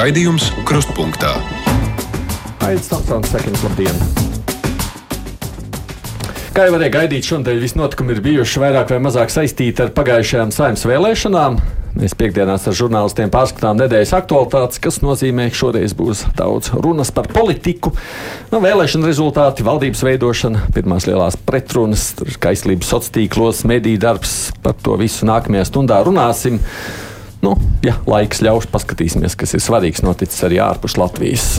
Raidījums Krustpunktā. Tamsons, sekundes labdien! Kā jau varēja gaidīt, šodien visi notikumi ir bijuši vairāk vai mazāk saistīti ar pagājušajām saimnes vēlēšanām. Mēs piekdienās ar žurnālistiem pārskatām nedēļas aktualitātes, kas nozīmē, ka šoreiz būs daudz runas par politiku. No vēlēšana rezultāti, valdības veidošana, pirmās lielās pretrunas, kaislības sociālos tīklos, mediju darbs. Par to visu nākamajā stundā runāsim. Nu, ja laiks ļaus, paskatīsimies, kas ir svarīgs noticis arī ārpus Latvijas.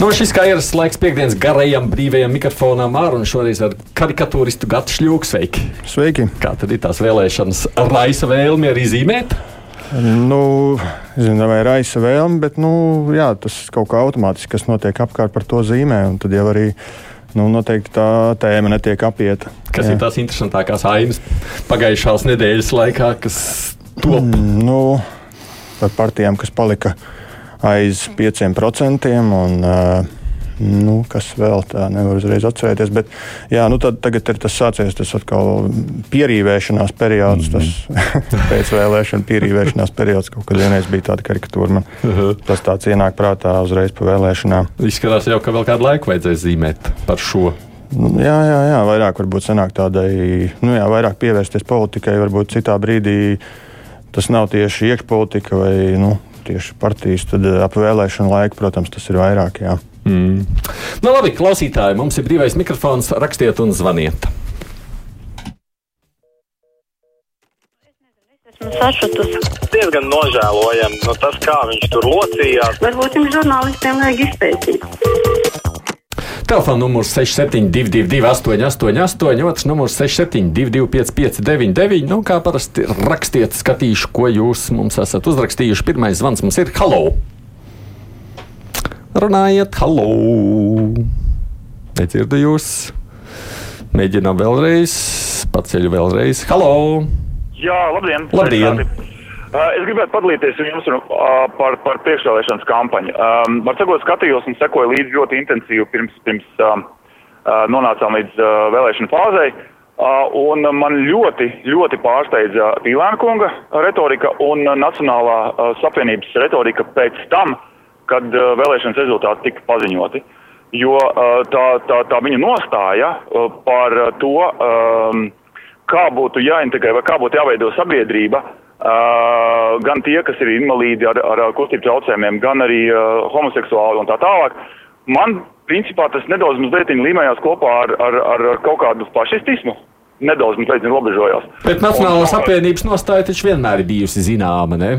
Nu, šis kā ierasts laiks piekdienas garajam brīvajam mikrofonam ārā un šoreiz ar karikatūristu Gatu Šļūku. Sveiki! Sveiki! Kā tad ir tās vēlēšanas? Raisa vēlmi arī zīmēt? Nu, zinu, vai raisa vēlme, bet nu, jā, tas kaut kā automātiski, kas notiek apkārt par to zīmē. Tad jau arī nu, noteikti tā tēma netiek apieta. Kas jā. ir tās interesantākās ainas pagājušās nedēļas laikā, kas top? Mm, nu, par partijām, kas palika aiz 5%. Un, uh, Nu, kas vēl tā nevar uzreiz atcerēties. Bet, jā, nu tad, tagad ir tas sācies tas atkal pierīvēšanās periods, mm -hmm. tas pēcvēlēšana pierīvēšanās periods. Kaut kad vienreiz bija tāda karikatūra. Man uh -huh. tas tāds ienāk prātā uzreiz pa vēlēšanām. Izskatās jau, ka vēl kādu laiku vajadzēs zīmēt par šo. Nu, jā, jā, jā, vairāk varbūt sanāk tādai, nu jā, vairāk pievērsties politikai, varbūt citā brīdī tas nav tieši iekšpolitika vai nu, tieši partijas, tad ap vēlēšanu laiku, protams, tas ir vairāk. Jā. Mm. Nu, labi, klausītāji, mums ir brīvais mikrofons, rakstiet un zvaniet. sašutus. Diezgan nožēlojami no tas, kā viņš tur locījās. Varbūt jums žurnālistiem vajag izpētīt. Telefona numurs 6722, 888, otrs numurs 6722, 559, nu, kā parasti rakstiet, skatīšu, ko jūs mums esat uzrakstījuši. Pirmais zvans mums ir Halo! Runājiet, Halo! Nedzirdu jūs! Mēģinām vēlreiz, paceļu vēlreiz. Halo! Jā, labdien! Labdien. Uh, es gribētu padalīties ar jums uh, par, par priekšvēlēšanas kampaņu. Um, var sakot, skatījos un sekoju līdzi ļoti intensīvi pirms, pirms um, uh, nonācām līdz uh, vēlēšanu fāzei. Uh, un man ļoti, ļoti pārsteidza Pīlēna kunga retorika un Nacionālā uh, savienības retorika pēc tam, kad uh, vēlēšanas rezultāti tika paziņoti. Jo uh, tā, tā, tā viņa nostāja uh, par to, um, kā būtu jāintegrē vai kā būtu jāveido sabiedrība, uh, gan tie, kas ir invalīdi ar, ar kustību traucējumiem, gan arī uh, homoseksuāli un tā tālāk. Man, principā, tas nedaudz mazliet līmējās kopā ar, ar, ar kaut kādu fašistismu. Nedaudz mazliet robežojās. Bet Nacionālās apvienības nostāja taču vienmēr ir bijusi zināma, ne?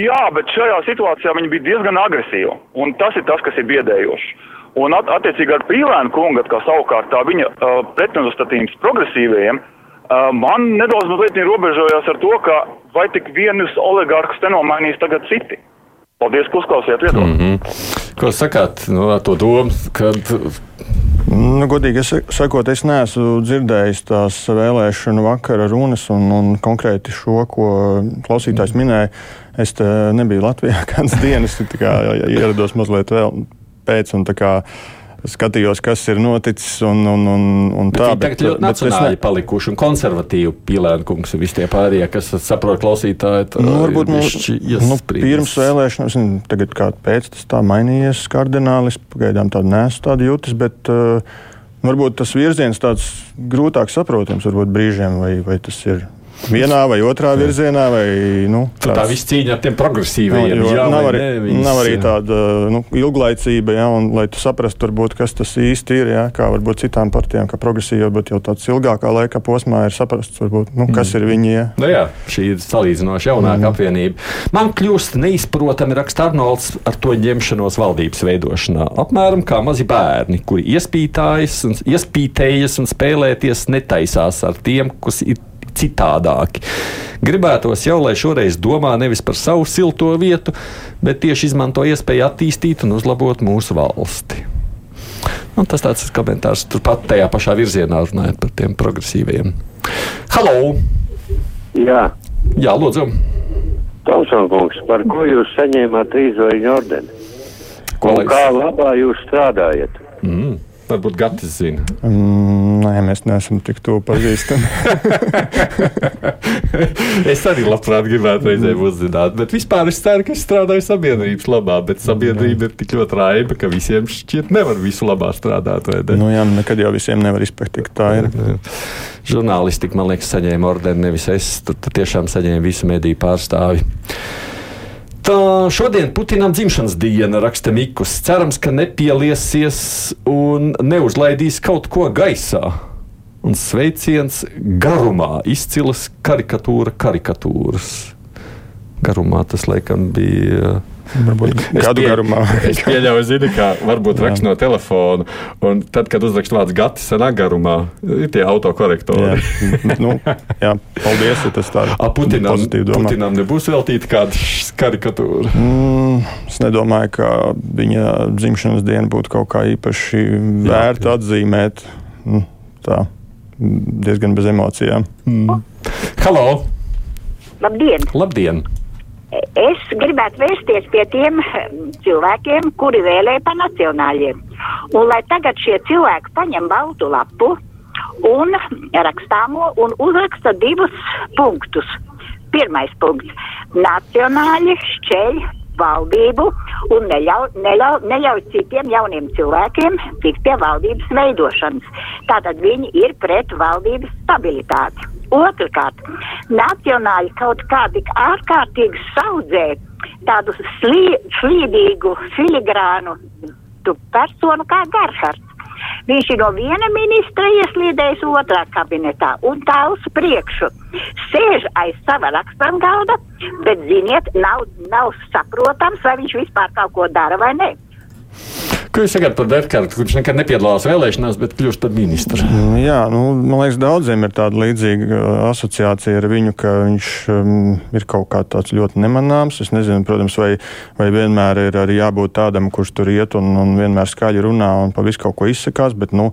Jā, bet šajā situācijā viņi bija diezgan agresīvi. Un tas ir tas, kas ir biedējoši. Un at, attiecīgi ar Pīlēnu kungu, kā savukārt tā viņa uh, pretnostatījums progresīvajiem, uh, Man nedaudz mazliet robežojās ar to, ka vai tik vienus oligarkus te nomainīs tagad citi. Paldies, ka uzklausījāt viedokli. Mm -hmm. Ko sakāt no nu, to domu, kad Nu, godīgi sakot, es neesmu dzirdējis tās vēlēšanu vakara runas, un, un konkrēti šo, ko klausītājs minēja. Es nebiju Latvijā kādas dienas, kā ierados mazliet vēl pēc. Un, skatījos, kas ir noticis. Un, un, un, un tā, bet, tagad ļoti nacionāli ne... palikuši un konservatīvi pilēnkungs un visi tie pārējie, kas saprot klausītāji. Nu, varbūt mums, nu, pirms vēlēšanām, tagad kā pēc tas tā mainījies kardinālis, pagaidām tādu nesu tādu jūtas, bet uh, varbūt tas virziens tāds grūtāk saprotams varbūt brīžiem, vai, vai tas ir vienā vai otrā virzienā. Vai, nu, tāds, tā viss cīņa ar tiem progresīviem. Nu, jā, nav, arī, ne, nav arī tāda nu, ilglaicība, ja, un, lai tu saprastu, varbūt, kas tas īsti ir. Ja, kā varbūt citām partijām, kā progresīva, bet jau tāds ilgākā laika posmā ir saprasts, varbūt, nu, kas mm. ir viņi. Ja. Nu, jā, šī ir salīdzinoši jaunāka mm. apvienība. Man kļūst neizprotami raksta Arnolds ar to ņemšanos valdības veidošanā. Apmēram kā mazi bērni, kuri iespītājas un, iespītējas un spēlēties netaisās ar tiem, kas ir citādāki. Gribētos jau, lai šoreiz domā nevis par savu silto vietu, bet tieši izmanto iespēju attīstīt un uzlabot mūsu valsti. Nu, tas tāds komentārs turpat tajā pašā virzienā runājot par tiem progresīviem. Halo! Jā, Jā lūdzu! Tomsonkungs, par ko jūs saņēmāt trīsvaļņu ordeni? Ko Un kā labā jūs strādājat? Mm. Varbūt Gatis zina. Mm, nē, mēs neesam tik tuvu pazīstami. es arī labprāt gribētu reizēm uzzināt, bet vispār es ceru, ka es strādāju sabiedrības labā. Bet sabiedrība ir tik ļoti raiba, ka visiem šķiet nevar visu labā strādāt. Nu, jā, nekad jau visiem nevar izpētīt, tā ir. Žurnālistika, man liekas, saņēma ordeni nevis es, tad tiešām saņēma visu mediju pārstāvi. Šodien Putinam dzimšanas diena, raksta Mikus. Cerams, ka nepieliesies un neuzlaidīs kaut ko gaisā. Un sveiciens garumā, izcils karikatūra karikatūras. Garumā tas laikam bija Varbūt gadu pie, garumā. es pieļauju, zini, kā varbūt rakst no telefona. Un tad, kad uzrakst vārds gati senā garumā, ir tie autokorektori. Jā, nu, jā paldies, ja tas tā A, Putinam. Putinam nebūs veltīta kāda karikatūra. Mm, es nedomāju, ka viņa dzimšanas diena būtu kaut kā īpaši vērta atzīmēt. Nu, tā diezgan bez emocijām. Halo! Labdien! Labdien! Es gribētu vērsties pie tiem hm, cilvēkiem, kuri vēlēja pa nacionāļiem. Un lai tagad šie cilvēki paņem baltu lapu un rakstāmo un uzraksta divus punktus. Pirmais punkts - nacionāļi šķeļ valdību un neļauj, neļauj, neļauj citiem jauniem cilvēkiem tikt pie valdības veidošanas. Tātad viņi ir pret valdības stabilitāti. Otrakārt, nacionāļi kaut kā tik ārkārtīgi saudzē tādu slī, slīdīgu, filigrānu personu kā Gerhards. Viņš ir no viena ministra ieslīdējis otrā kabinetā un tā uz priekšu. Sēž aiz sava raksturgalda, bet, ziniet, nav, nav saprotams, vai viņš vispār kaut ko dara vai nē. Sakāt par Berkāru, kurš nekad nepiedalās vēlēšanās, bet kļūst par ministru? Nu, Jā, nu, man liekas, daudziem ir tāda līdzīga uh, asociācija ar viņu, ka viņš um, ir kaut kā tāds ļoti nemanāms. Es nezinu, protams, vai, vai vienmēr ir arī jābūt tādam, kurš tur iet un, un vienmēr skaļi runā un pa visu kaut ko izsakās. Bet, nu,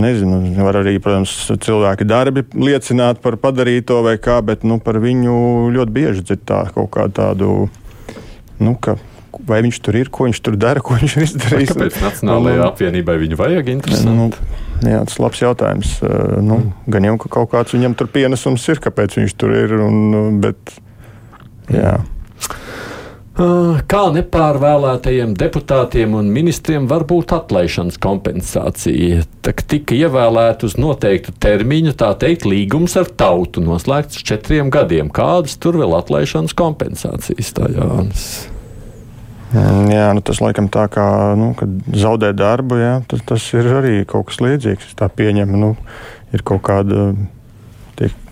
Nezinu, var arī, protams, cilvēki darbi liecināt par padarīto vai kā, bet nu, par viņu ļoti bieži dzird tā kaut kā tādu, nu, ka vai viņš tur ir, ko viņš tur dara, ko viņš ir izdarījis. Kāpēc Nacionālajai apvienībai viņu vajag? Nu, Interesanti. jā, tas ir labs jautājums. Uh, Nu, gan jau ka kaut kāds viņam tur pienesums ir, kāpēc viņš tur ir. Un, nu, bet, jā. Uh, Kā nepārvēlētajiem deputātiem un ministriem var būt atlaišanas kompensācija? Tak tika ievēlēta uz noteiktu termiņu, tā teikt, līgums ar tautu noslēgts četriem gadiem. Kādas tur vēl atlaišanas kompensācijas? Tā Jānis. Mm, jā, nu, tas laikam tā kā nu, kad zaudē darbu, jā, tas, tas ir arī kaut kas līdzīgs. Tā pieņemu, nu, ir kaut kāda.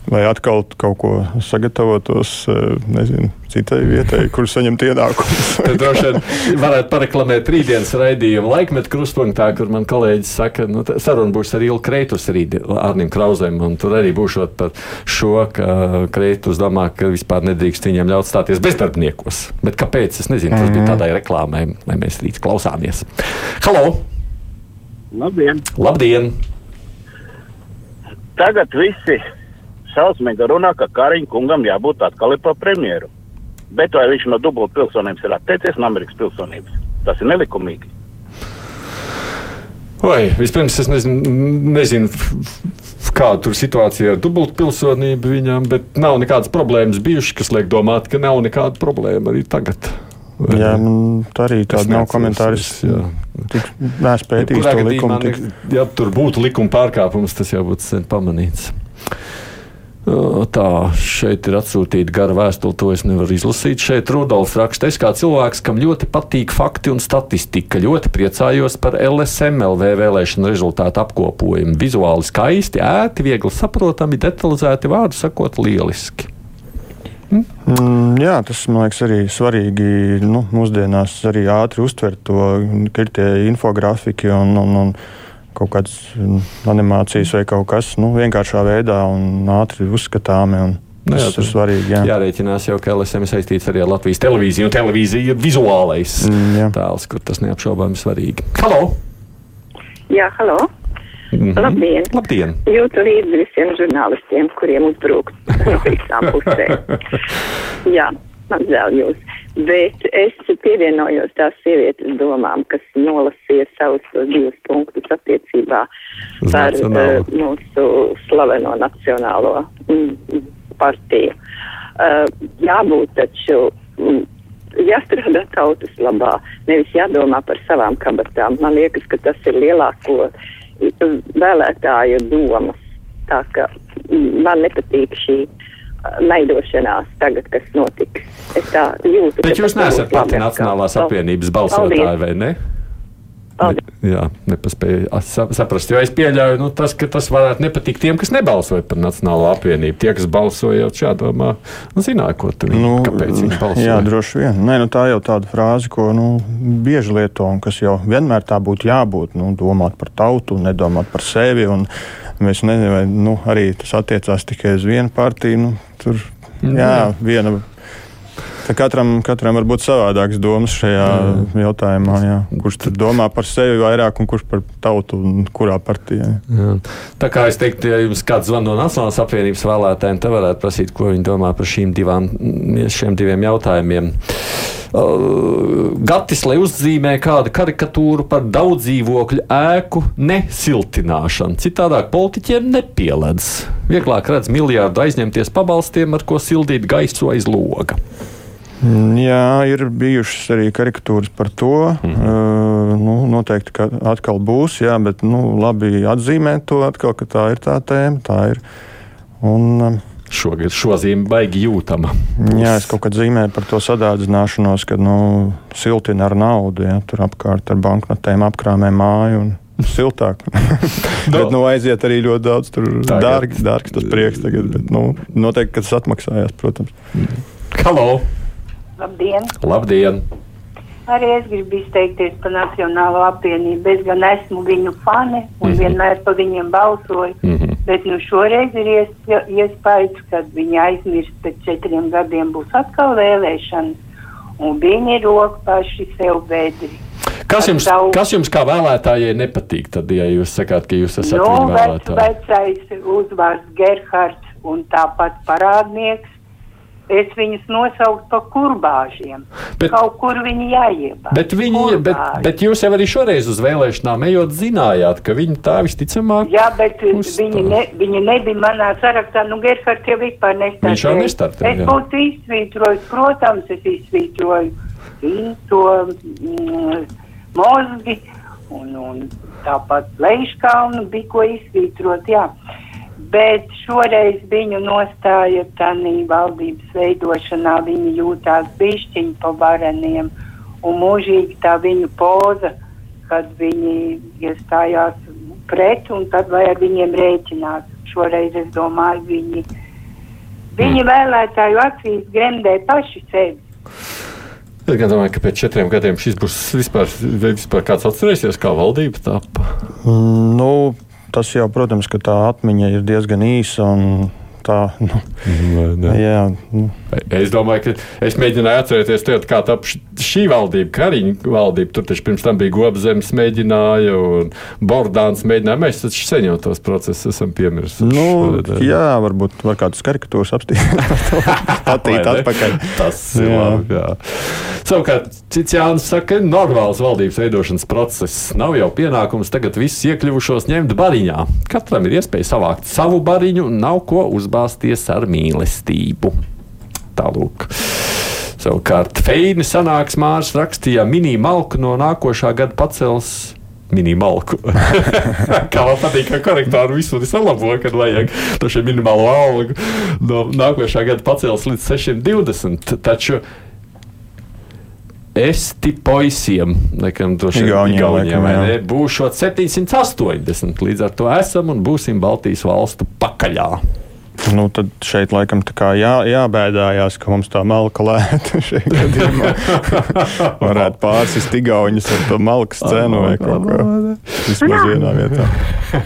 Lai atkal kaut ko sagatavotos eh, nezinu, citai vietai, kur saņemt ienākumus. Tad droši vien varētu pareklamēt rītdienas raidījumu laikmetu krustpunktā, kur man kolēģis saka, ka nu, saruna būs ar Ilu Kreitus rītdien, Arnim Krauzēm, un tur arī būšot par šo, ka Kreitus domā, ka vispār nedrīkst viņiem ļaut stāties bezdarbniekos. Bet kāpēc? Es nezinu, tas bija tādai reklāmai, lai mēs rīt klausāmies. Halo! Labdien! Labdien! Tagad visi šausmīgi runā, ka Kariņa kungam jābūt atkal par premjeru. Bet vai viņš no dubultas pilsonības ir atteicies no Amerikas pilsonības? Tas ir nelikumīgi. Vai vispirms es nezinu, nezinu kāda tur situācija ar dubultpilsonību viņam, bet nav nekādas problēmas bijušas, kas liek domāt, ka nav nekāda problēma arī tagad. Vai Jā, man arī Es tāda nav komentārs. Nē, gadījumā, likumu. ne- tik- Ja tur būtu likuma pārkāpums, tas jau būtu sen pamanīts. Tā, šeit ir atsūtīta gara vēstule, to es nevaru izlasīt. Šeit Rudolfs raksta, es kā cilvēks, kam ļoti patīk fakti un statistika, ļoti priecājos par LSMLV vēlēšanu rezultātu apkopojumu. Vizuāli skaisti, ēti, viegli saprotami, detalizēti, vārdu sakot, lieliski. Mm, jā, tas man liekas arī svarīgi. Nu, mūsdienās arī ātri uztvert to, ka ir tie infografiki un, un, un kaut kādas mm, animācijas vai kaut kas nu, vienkāršā veidā un ātri uzskatāmi. Un, Nu jā, tas ir svarīgi. Jā. Jārēķinās jau, ka LSM ir saistīts arī ar Latvijas televīziju, un televīzija ir vizuālais Mm, tēls, kur tas neapšaubāmi svarīgi. Halo! Jā, halo. Mhm. Labdien! Labdien! Jūtu līdzi visiem žurnālistiem, kuriem uzbrūk no visām pusēm. Jā, man žēl jūs. Bet es pievienojos tās sievietes domām, kas nolasīja savus divus punktus attiecībā Uz par nacionālo. uh, mūsu slaveno nacionālo mm, partiju. Uh, jābūt taču. Mm, Jāstrādā tautas labā, nevis jādomā par savām kabatām. Man liekas, ka tas ir lielāko mm, vēlētāju domas. Tā kā mm, man nepatīk šī uh, naidošanās tagad, kas notiks. Es tā jūtu. Bet jūs neesat pati Nacionālās atkal. apvienības balsotāja, vai ne? Paldies. Jā, nepaspēju sa- saprast. Jo es pieļauju, nu, tas, ka tas varētu nepatikt tiem, kas nebalsoja par Nacionālo apvienību. Tie, kas balsoja, jau šādi domā, nu, zināja, ko tur Nu, kāpēc viņi balsoja. jā, droši vien. Nē, nu, tā jau tāda frāze, ko nu, bieži lieto un kas jau vienmēr tā būtu jābūt. Nu, domāt par tautu, nedomāt par sevi. un Mēs nezinām, vai nu, arī tas attiecās tikai uz vienu partiju. Nu, tur, jā, viena. Katram, katram var būt savādākas domas šajā mm. jautājumā. Jā. Kurš tad domā par sevi vairāk un kurš par tautu un kurā partijā? Jā. Tā kā es teiktu, ja jums kāds zvan no Nacionālās apvienības vēlētājiem, tad varētu prasīt, ko viņi domā par šīm divām, šiem diviem jautājumiem. Gatis, lai uzzīmē kādu karikatūru par daudz dzīvokļu ēku nesiltināšanu. Citādāk politiķiem nepieledz. Vieglāk redz miljārdu aizņemties pabalstiem, ar ko sildīt gaisu aiz loga. Mm, Jā, ir bijušas arī karikatūras par to. Mm -hmm. uh, nu, noteikti, ka atkal būs, jā, bet nu, labi atzīmēt to atkal, ka tā ir tā tēma. Tā ir. Un, um, Šogad šo zīme baigi jūtama. jā, es kaut kad zīmēju par to sadārdzināšanos, kad nu, siltina ar naudu, jā, tur apkārt ar banknotēm apkrāmē māju. Un, Siltāk. bet nu, aiziet arī ļoti daudz. Tur Tagad. dārgi, dārgs tas prieks tagad. Bet, nu, noteikti, ka tas atmaksājās, protams. Halo! Labdien! Labdien! Arī es gribu izteikties par Nacionālo apvienību. Es gan esmu viņu fani un mm -hmm. vienmēr par viņiem balsoju. Mm -hmm. Bet nu šoreiz ir ies- iespējas, ka viņi aizmirst, pēc četriem gadiem būs atkal vēlēšanas. Un viņi rok paši sev bedri. Kas jums, savu- kas jums kā vēlētājai nepatīk? Tad, ja jūs sakāt, ka jūs esat Nu, viņa vec, vēlētāji. vecais uzvārds Gerhards un tāpat parādnieks. Es viņus nosauktu par kurbāžiem. Bet- Bet, Kaut kur viņi jāiebāž. Bet, viņi, bet, Kurbāži. bet jūs jau arī šoreiz uz vēlēšanām ejot, zinājāt, ka viņi tā visticamāk. Jā, bet Uzstāv. viņi, ne, viņi nebija manā sarakstā. Nu, Gerhards jau vispār nestartēja. Viņš jau nestartēja, Es jā. būtu izsvītrojis, protams, es izsvītroju to mm, mozgi un, un tāpat Leiškalnu bija ko izsvītrot, jā. Bet šoreiz viņu nostāja tādā valdības veidošanā, viņi jūtās bišķiņi pa vareniem un mūžīgi tā viņu poza, kad viņi iestājās pret un tad vai ar viņiem rēķinās. Šoreiz es domāju, viņi, viņi vēlētāju acīs gremdē paši sevi. Es domāju, ka pēc četriem gadiem šis būs vispār, vispār kāds atcerēsies, kā valdība tāpa. Mm, Nu, tas jau, protams, ka tā atmiņa ir diezgan īsa. un Tā, nu, jā, nu, Es domāju, ka es mēģināju atcerēties, tajā, kā tā šī valdība, Kariņa valdība, tur taču pirms tam bija Gobzemes mēģināja un Bordāns mēģināja. Mēs taču sen jau tos procesus esam piemirsuši. nu, ne? jā, varbūt var kādas karikatūras apstiprināt. Atpakaļ. Tas ir labi. Jā. Savukārt, cits Jānis saka, ka normāls valdības veidošanas process nav jau pienākums tagad visus iekļuvušos ņemt bariņā. Katram ir iespēja savākt savu bariņu un nav ko uzbāzties ar mīlestību. Tālūk. Savukārt, Feini sanāks Mārs rakstīja mini-malku no nākošā gada pacels. Minimalku. Kā man patīk, ka korektori visu salabo, kad vajag to šo minimālo algu. No nākošā gada pacels līdz 620. Taču es tipoisiem, laikam, jā. ne, būšot 780. Līdz ar to esam un būsim Baltijas valstu pakaļā. Nu, tad šeit laikam tā kā jā, jābēdājās, ka mums tā malka lēta šajā gadījumā. Varētu pārsist igauņus ar to malkas cenu vai kaut ko. Vismaz vienā vietā.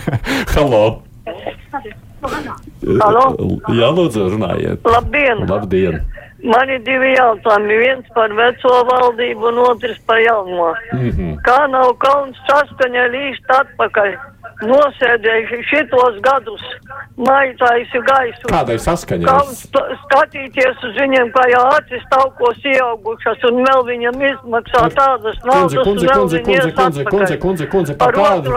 Halo! Halo? Jā, lūdzu, runājiet. Labdien! Labdien! Man ir divi jautājumi. Viens par veco valdību un otrs par jauno. Mm -hmm. Kā nav kauns saskaņa līst atpakaļ? Nosēdējuši šitos gadus, maitājis gaisu. Kādai saskaņai? Kā skatīties uz viņiem, kā jau acis taukos ieaugušas, un vēl viņam izmaksā tādas naudas, Kundze, kundze, kundze, kundze, kundze, kundze, kundze, kundze, Par kādu?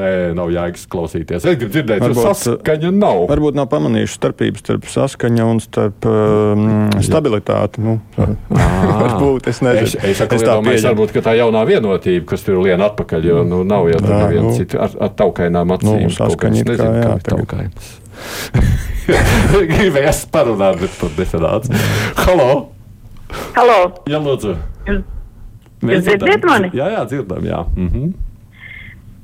Nē, nav jēgas klausīties. Es gribu dzirdēt, Varbūt, ka saskaņa nav. Varbūt nav pamanījuši starpības starp saskaņu un starp um, stabilitāti. Nu, varbūt es nezinu. Es, es, es tā domāju, pieņemu. varbūt ka tā jaunā vienotība, kas tur lien atpakaļ, jo nu, nav jau tur Jā, neviena nu. cita ar, ar taukainām acīm. Nu, saskaņa it kā, jā, tagad. taukainas. Gribējās parunāt, bet pat nesanāca. Halo! Halo! Jā, lūdzu. Jūs dzirdat mani? Jā, jā, dzirdam, jā. Mhm.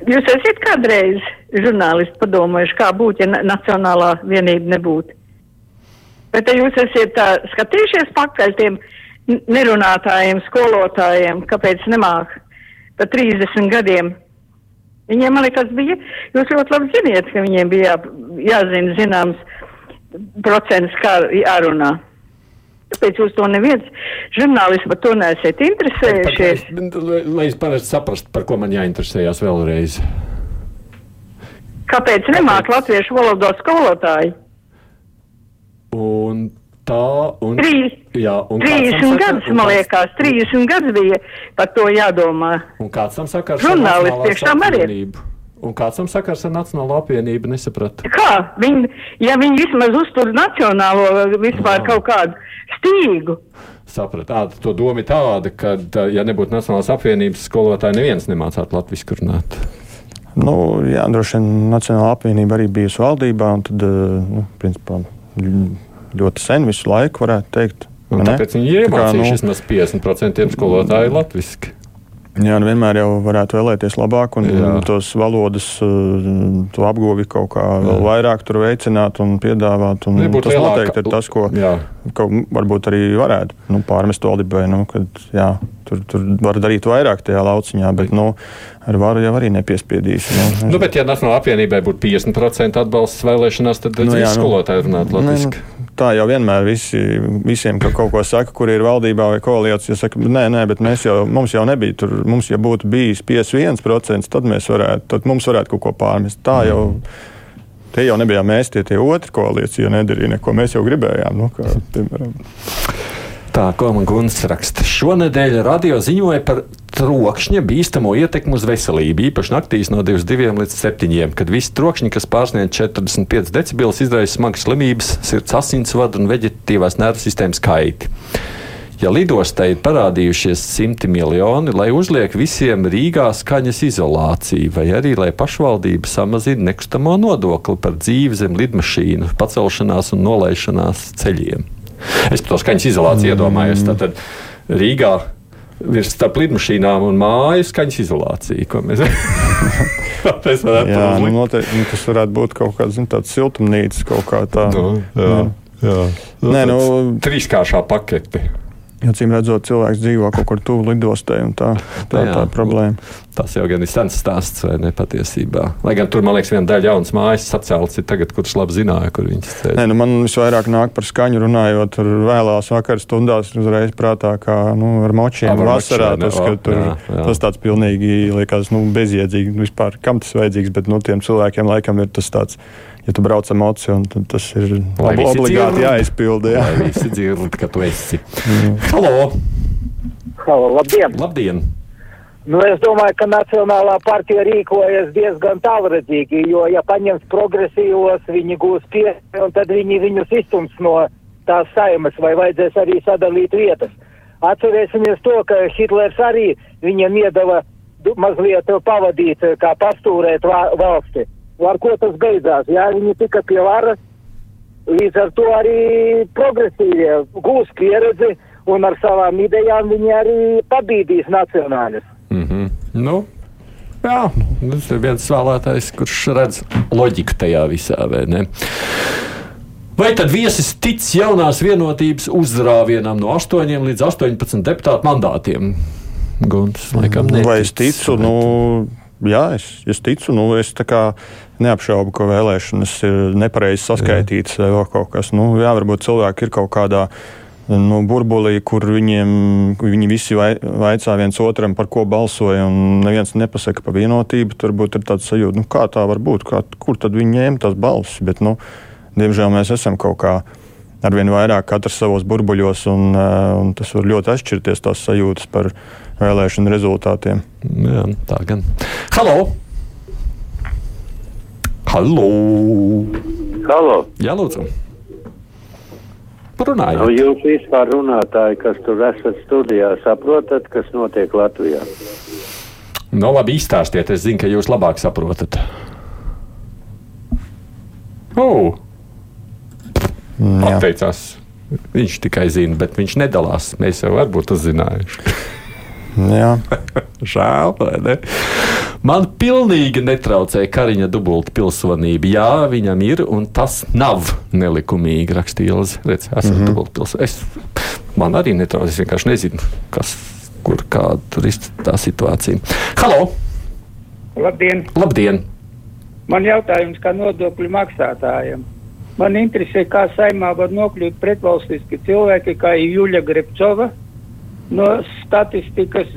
Jūs esat kādreiz žurnālisti padomājuši, kā būtu, ja na- Nacionālā vienība nebūtu? Bet jūs esat tā, skatījušies pakaļ tiem nerunātājiem, skolotājiem, kāpēc nemāk pa 30 gadiem? Viņiem, man liekas, bija, jūs ļoti labi ziniet, ka viņiem bija jā, jāzina zināms procents, kā jārunā. Tāpēc jūs to neviens žurnālisti par to neesat interesējušies. Lai, es pareizi saprastu, par ko man jāinteresējas vēlreiz. Kāpēc nemāk latviešu valodā skolotāji? Un tā, un, Trīs. jā, un kāds tam 30 sakar- gadus, man liekas, 30 gadus bija par to jādomā. Un kāds tam sakars arī ir. apvienību? Un kāds tam sakars ar Nacionālo apvienību nesaprata? Kā? Viņi, ja viņi vismaz uztur nacionālo vispār kaut kādu stīgu. Saprat, ā, to doma ir tāda, ka, tā, ja nebūtu Nacionālās apvienības skolotāji, neviens nemācītu latviešu runāt. Nu, jā, droši vien Nacionāla apvienība arī bijusi valdībā, un tad, eh, nu, principā, ļoti sen visu laiku varētu teikt. Un vai ne? tāpēc viņi ir Tā nu, iemācījušies vismaz 50% skolotāju latviešu. Jā, nu vienmēr jau varētu vēlēties labāk, un Jā. jā. tos valodas uh, to apguvi kaut kā vēl vairāk tur veicināt un piedāvāt. Un Nebūtu tas lielāka- noteikti ir tas, ko, Jā. ko varbūt arī varētu nu, pārmest valdībai. Nu, kad, jā, tur, tur var darīt vairāk tajā lauciņā, bet nu, ar varu jau arī nepiespiedīs. Nu, Nu, bet, ja Nacionālajā apvienībai būtu 50% atbalsts vēlēšanās, tad Nu, nu, jā, nu. skolotāji runātu latviešu. Ne, nu, tā jau vienmēr visi, visiem, ka kaut ko saka, kur ir valdībā vai koalīcijā, saka, nē, nē, bet mēs jau, mums jau nebija tur, mums ja būtu bijis 51%, tad mēs varētu, tad mums varētu kaut ko pārmest. Tā jau, tie jau nebijām mēs, tie, tie otri koalīcija nedarīja neko, mēs jau gribējām. Nu, kā, piemēram. Tā, ko man Gunts raksta. Šonadēļ radio ziņoja par trokšņa bīstamo ietekmi uz veselību, īpaši naktīs no 22 līdz 7, kad visi trokšņi, kas pārsniedz 45 decibels, izraisa smagas slimības, sirds asinsvadu un veģetatīvās nervu sistēmas kaiti. Ja lidostā ir parādījušies simti miljoni, lai uzliek visiem Rīgā skaņas izolāciju, vai arī lai pašvaldība samazina nekustamo nodokli par dzīvi zem lidmašīnu, pacelšanās un nolaišanās ceļiem. Es par to skaņas izolāciju mm. iedomājos. Tātad Rīgā ir starp lidmašīnām un māju skaņas izolācija. ko Mēs, mēs varētu Jā, nu, noteikti, nu, tas varētu būt kaut kāds zin, tāds siltumnīca, kaut kā tā. Nu, jā, jā. Nē, nu, Trīskāršā pakete. Acīm redzot, cilvēks dzīvo kaut kur tuvu lidostai, un tā, tā, Jā. tā ir problēma. Tas jau gan ir sens stāsts, vai ne patiesībā. Lai gan tur, man liekas, viena daļa jaunas mājas sacelts ir tagad, kurš labi zināja, kur viņas. Nē, nu man visvairāk nāk par skaņu runājot, tur vēlās vakar stundās uzreiz prātā, kā nu, ar močiem Ar vasarā. močiem, Tas, ka tur, jā, jā. tas tāds pilnīgi liekas nu, bezjēdzīgi. Nu, Vispār, kam tas vajadzīgs, bet nu, tiem cilvēkiem laikam ir tas tāds. Ja tu brauc ar mociju, tad tas ir ob obligāti dzird. jāizpilda. Jā. Lai visi dzird, ka tu esi. Halo! Halo, labdien! Labdien! Nu, es domāju, ka Nacionālā partija rīkojas diezgan tālredzīgi, jo, ja paņems progresīvos, viņi gūs pieci, un tad viņi viņus izstums no tās saimas, vai vajadzēs arī sadalīt vietas. Atcerēsimies to, ka Hitlers arī viņiem iedeva mazliet pavadīt, kā pastūrēt valsti. Ar ko tas beidzās? Jā, viņi tika pie varas, līdz ar to arī progresīvie gūs pieredzi, un ar savām idejām viņi arī pabīdīs nacionāļus. Mm -hmm. nu, jā, tas ir viens vēlētājs, kurš redz loģiku tajā visā, vai ne? Vai tad viesis tic jaunās vienotības uzrāvienam no 8 līdz 18 deputātu mandātiem? Gunts, laikam, Nu, Vai es ticu? vai Nu, jā, es, es ticu. Nu, es neapšaubu, ka vēlēšanas ir nepareizi saskaitītas vai vēl kaut kas. Nu, jā, varbūt cilvēki ir kaut kādā nu, burbulī, kur viņiem, viņi visi vai, vaicā viens otram, par ko balsoja, un neviens nepasaka par vienotību. Turbūt ir tāds sajūta, nu, kā tā var būt, kā, kur tad viņi ņēma tās balsis. Bet, nu, diemžēl mēs esam kaut kā arvien vairāk katrs savos burbuļos, un, un tas var ļoti atšķirties tās sajūtas par vēlēšanu rezultātiem. Jā, tā gan. Halo! Halo! Halo! Jā, lūdzu! Runājot. Nu, jūs vispār runātāji, kas tur esat studijā, saprotat, kas notiek Latvijā? Nu, labi, izstāstiet. Es zinu, ka jūs labāk saprotat. Oh. Atteicās. Viņš tikai zina, bet viņš nedalās. Mēs jau varbūt uzzinājuši. Jā. Žēl, vai ne? Man pilnīgi netraucē Kariņa dubulta pilsonība. Jā, viņam ir, un tas nav nelikumīgi, rakstīja Ilze. Redz, esmu mm -hmm. dubulta pilsonība. Man arī netraucē, es vienkārši nezinu, kas, kur, kāda tur ir tā situācija. Halo! Labdien! Labdien! Man jautājums kā nodokļu maksātājiem. Man interesē, kā saimā var nokļūt pretvalstiski cilvēki kā Juļa Grepcova, no statistikas.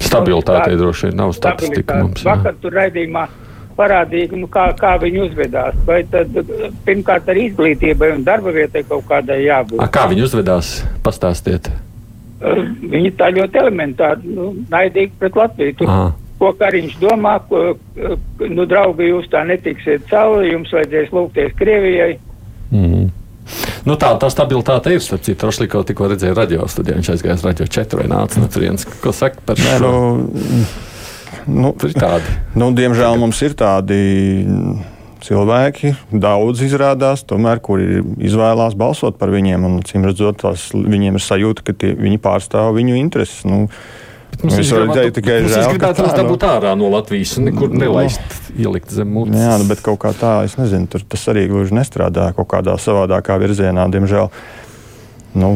Stabilitātei no droši vien nav statistika mums. Jā. Vakar tur raidījumā parādīja, nu, kā, kā viņi uzvedās. Vai tad pirmkārt ar izglītībai un darba vietai kaut kādai jābūt? A, kā viņi uzvedās? Pastāstiet. Uh, viņi tā ļoti elementāri, nu, naidīgi pret Latviju. Tur, Aha. ko Kariņš domā, ko, nu, draugi, jūs tā netiksiet cauri, jums vajadzēs lūgties Krievijai. Nu, tā, tā stabilitāte ir. Starp citu, Rošliko tikko redzēja radio studijā. Viņš aizgāja uz radio 4 vai nāca no turienes. Ko saka par šo? Nu, nu, Tur ir tādi. Nu, diemžēl mums ir tādi cilvēki, daudz izrādās, tomēr, kuri izvēlās balsot par viņiem. Un, cīm redzot, tās, viņiem ir sajūta, ka tie, viņi pārstāv viņu intereses. Nu, Mums ir redzēju tikai Mums žēl, gribētu tā, dabūt nu. ārā no Latvijas un nekur nelaist, ielikt zem mutes. Jā, nu, bet kaut kā tā, es nezinu, tur tas arī gluži nestrādā kaut kādā savādākā virzienā, diemžēl. Nu,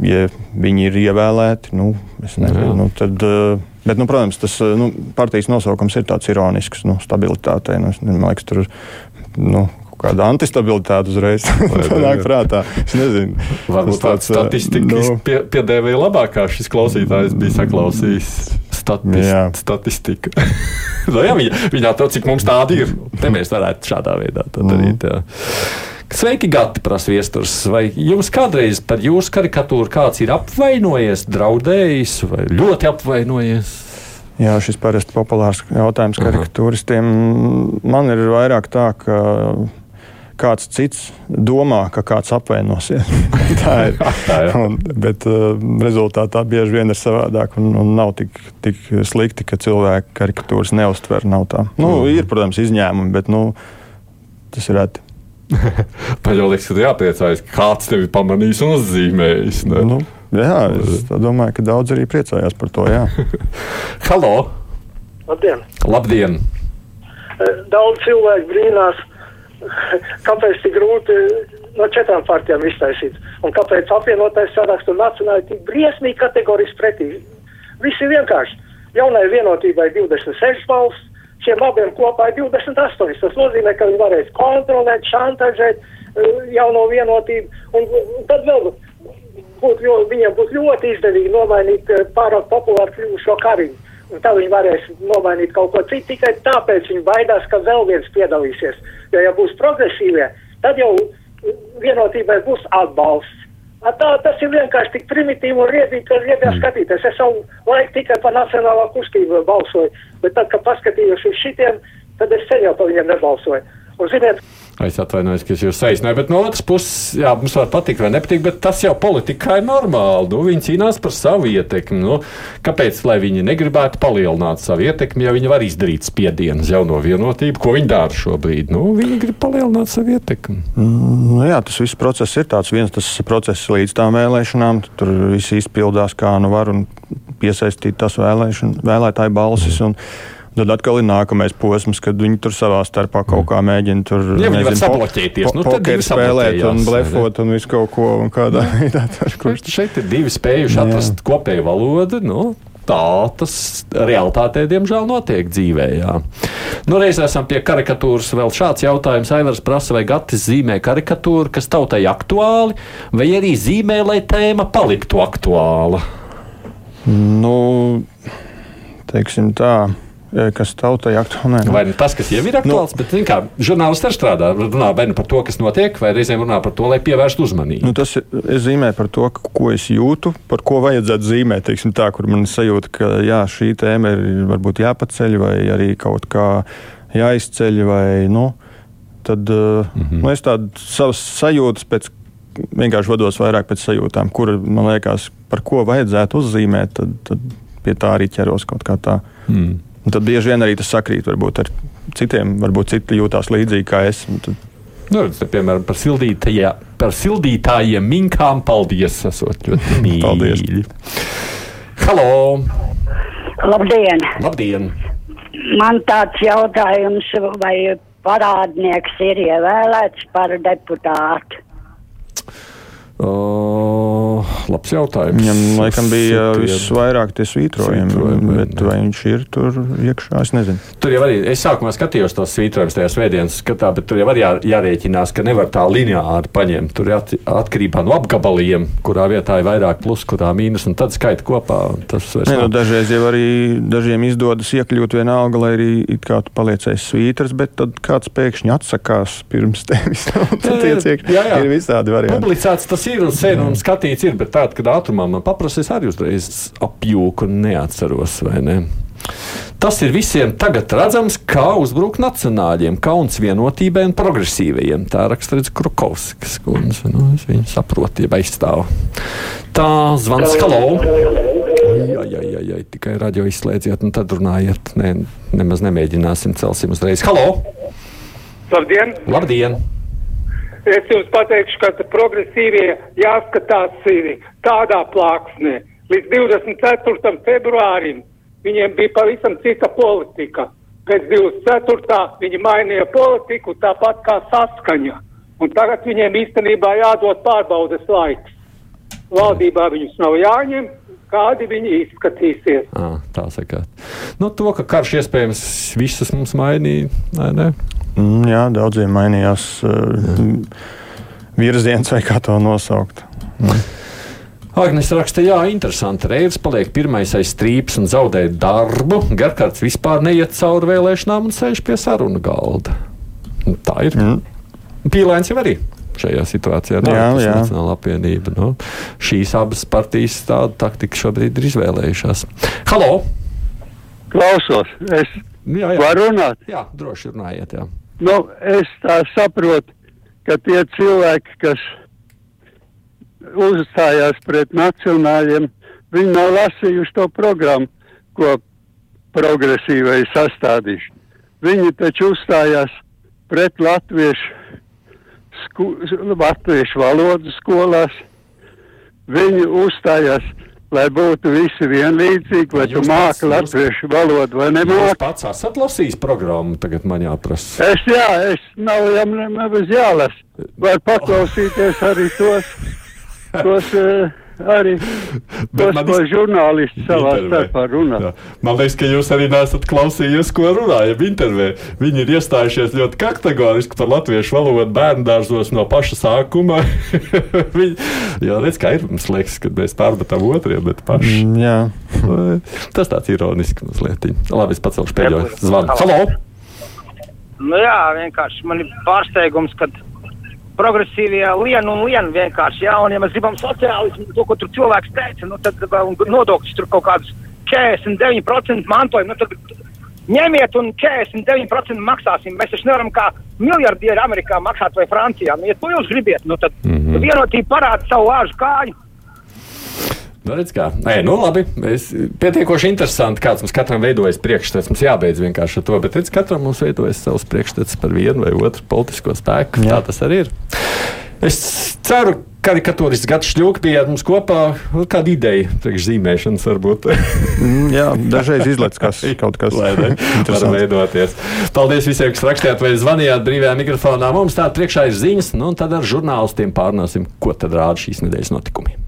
ja viņi ir ievēlēti, nu, es nezinu, nu, tad, eh, bet, nu, protams, tas eh, nu, partijas nosaukums ir tāds ironisks, nu, stabilitātei. Nu, man liekas, tur nu, kāda antistabilitāte uzreiz nāk prātā. Es nezinu. Varbūt Tas tāds statistikas nu, pie, piedēvēja labāk, kā šis klausītājs bija saklausījis. Statis, Jā. statistika. no, jā, viņa, viņa to, cik mums tāda ir. Te mēs varētu šādā veidā to darīt. Jā. Sveiki, Gati, prasa viesturs. Vai jums kādreiz par jūsu karikatūru kāds ir apvainojies, draudējis vai ļoti apvainojies? Jā, šis parasti populārs jautājums karikatūristiem. Man ir vairāk tā, ka kāds cits domā, ka kāds apvainosies. tā ir. un, bet uh, rezultātā bieži vien ir savādāk un, un nav tik, tik slikti, ka cilvēki karikatūras neustver. Nav tā. Nu, ir, protams, izņēmumi, bet nu, tas ir reti. Man jau liekas, ka jāpriecājas, ka kāds tevi pamanīs un uzzīmējis. Ne? Nu, jā, es tā domāju, ka daudz arī priecājās par to. Halo! Labdien! Labdien! Daudz cilvēku brīnās, kāpēc tik grūti no četrām partijām iztaisīt. Un kāpēc apvienotais sarakstu un nacionāli tik briesmīgi kategoriski pretī. Viss ir vienkārši. Jaunai vienotībai 26 balss, šiem abiem kopā ir 28. Tas nozīmē, ka viņi varēs kontrolēt, šantažēt uh, jauno vienotību. Un, un tad vēl būt, ļo, viņiem būs ļoti izdevīgi nomainīt uh, pārāk populāru kļuvušo kariņu. Un tā viņi varēs nomainīt kaut ko citu, tikai tāpēc viņi baidās, ka vēl viens piedalīsies. Jo, ja būs progresīvie, tad jau vienotībai būs atbalsts. A, Tā, tas ir vienkārši tik primitīvi un riebīgi, ka riebīgi skatīties. Es savu laiku tikai par nacionālā kustību balsoju, bet tad, kad paskatījos uz šitiem, tad es jau par viņiem nebalsoju. Un, ziniet, Es atvainojos, ka es jūs aizsnēju, bet no otras puses, jā, mums var patikt vai nepatikt, bet tas jau politikā ir normāli. Nu, viņi cīnās par savu ietekmi. Nu, kāpēc lai viņi negribētu palielināt savu ietekmi, ja viņi var izdarīt spiedienu uz jauno vienotību, ko viņi dara šobrīd? Nu, viņi grib palielināt savu ietekmi. Nu, jā, tas viss process ir tāds viens tas process līdz tām vēlēšanām. Tur viss izpildās kā nu var un piesaistīt tās vēlēšana, vēlētāju balsis. Un, Tad atkal ir nākamais posms, kad viņi tur savā starpā kaut kā mēģina tur Ja viņi var nezinu, po- sabloķēties, po- nu, pokeru spēlēt un blefot un visu kaut ko kādā veidā. tur, kur- Šeit ir divi spējuši atrast kopēju valodu. Nu, tā tas realitātē, diemžēl, notiek dzīvē. Jā. Nu, reiz esam pie karikatūras. Vēl šāds jautājums. Aivars prasa, vai Gatis zīmē karikatūru, kas tautai aktuāli, vai arī zīmē, lai tēma paliktu aktuāla? Nu, teiksim tā kas tautai aktuāli. Vai nu tas, kas jau ir aktuāls, nu, bet kā, žurnālisti arī strādā, runā vai nu par to, kas notiek, vai reizēm runā par to, lai pievērstu uzmanību. Nu, tas ir zīmē par to, ko es jūtu, par ko vajadzētu zīmēt. Teiksim, tā, kur man sajūta, ka jā, šī tēma ir varbūt jāpaceļ, vai arī kaut kā jāizceļ. Vai, nu, tad mm -hmm. nu, es tādu savas sajūtas pēc. Vienkārši vados vairāk pēc sajūtām, kur man liekas, par ko vajadzētu uzzīmēt, tad, tad pie tā arī ķeros kaut kā tā. Mm. Un tad bieži vien arī tas sakrīt varbūt, ar citiem, varbūt citi jūtās līdzīgi kā es. Tad... Nu, redz, piemēram, par, sildītajā, par sildītājiem minkām paldies. Esot ļoti mīļi. paldies. Halo! Labdien! Labdien! Man tāds jautājums, vai parādnieks ir ievēlēts par deputātu? Uh, labs jautājums. Viņam laikam bija visvairāk tie svītrojumi, svītrojumi bet vai viņš ir tur iekšā, es nezinu. Tur jau arī, es sākumā skatījos tos svītrojumus tajā svētdienas skatā, bet tur jau arī jā, jārēķinās, ka nevar tā lineāri paņemt. Tur ir atkarībā no apgabaliem, kurā vietā ir vairāk plus, kurā mīnus, un tad skaita kopā. Ne, nu, dažreiz jau arī dažiem izdodas iekļūt vienalga, lai arī it kā tu paliecēsi svītras, bet tad kāds pēkšņi atsakās pirms tevis. tad tieciek, jā, jā. ir visādi varianti. Publicēts tas ir un sen un skatīts ir, bet tāda, kad ātrumā man paprasa, es arī uzreiz apjūku un neatceros, vai ne? Tas ir visiem tagad redzams, kā uzbrukt nacionāļiem, kauns vienotībai un progresīvajiem. Tā raksta redz Krukovskas kundze. Nu, viņu saprotu, ja aizstāv. Tā zvans, halo! Jā, jā, jā, jā, tikai radio izslēdziet, un tad runājiet. Nē, nemaz nemēģināsim, celsim uzreiz. Halo! Labdien! Labdien! Es jums pateikšu, ka progresīvie jāskatās tādā plāksnē. Līdz 24. februārim viņiem bija pavisam cita politika. Pēc 24. viņi mainīja politiku tāpat kā saskaņa. Un tagad viņiem īstenībā jādod pārbaudes laiks. Valdībā viņus nav jāņem, kādi viņi izskatīsies. À, tā sakāt. Nu, to, ka karš iespējams visus mums mainīja, vai ne? Mm, jā, daudziem mainījās uh, virziens, vai kā to nosaukt. Mm. Agnēs raksta, jā, interesanti. Reizes paliek pirmais aiz strīpas un zaudē darbu. Garkārts vispār neiet cauri vēlēšanām un sēž pie sarunu galda. Nu, tā ir. Mm. Pīlēns jau arī šajā situācijā. Jā, jā. Nacionāla apvienība. Nu, šīs abas partijas tādu taktiku šobrīd ir izvēlējušās. Halo! Klausos! Es jā, jā. varu runāt? Jā, droši runājiet. Jā. Nu, es tā saprotu, ka tie cilvēki, kas uzstājās pret nacionāļiem, viņi nav lasījuši to programmu, ko progresīvai sastādījuši. Viņi taču uzstājās pret latviešu, sku, latviešu valodu skolās. Viņi uzstājās lai būtu visi vienlīdzīgi, vai tu māki latviešu valodu vai nemāki. Jūs pats esat lasījis programmu, tagad man jāprasa. Es jā, es nav jau nemaz jālas. Var paklausīties arī tos, tos uh, arī ko žurnālisti savā starpā runā. Jā. Man liekas, ka jūs arī nesat klausījies, ko runājam intervē. Viņi ir iestājušies ļoti kategoriski par latviešu valodu bērnu dārzos no paša sākuma. Viņi, jā, redz, kā ir, mums liekas, kad mēs pārmetam otriem, bet paši. Mm, jā. Tas tāds ironiski mazliet. Labi, es pacelšu pēdējo zvanu. Halo! Nu jā, vienkārši man ir pārsteigums, kad progresīvie lien un lien vienkārši. Jā, un ja mēs gribam sociālismu, to, ko tur cilvēks teica, nu, tad nodokļus tur kaut kādus 49% mantojumu. Nu, tad, Ņemiet un 49% maksāsim. Mēs taču nevaram kā miljardieri Amerikā maksāt vai Francijā. Nu, ja to jūs gribiet, nu, tad mm -hmm. vienotība parāda savu āžu kāju. Nu, redz, kā. Nē, nu, labi. Es, pietiekoši interesanti, kāds mums katram veidojas priekšstats. Mums jābeidz vienkārši ar to, bet redz, katram mums veidojas savs priekšstats par vienu vai otru politisko spēku. Jā. Tā tas arī ir. Es ceru, ka karikatūrists Gatis Šļūks bija mums kopā. Kāda ideja priekšzīmēšanas varbūt? Mm, jā, dažreiz izlaiž kas kaut kas tāds - veidoties. Paldies visiem, kas rakstījāt vai zvanījāt brīvajā mikrofonā. Mums tāda priekšā ir ziņas, nu un tad ar žurnālistiem pārnāsim, ko tad rāda šīs nedēļas notikumi.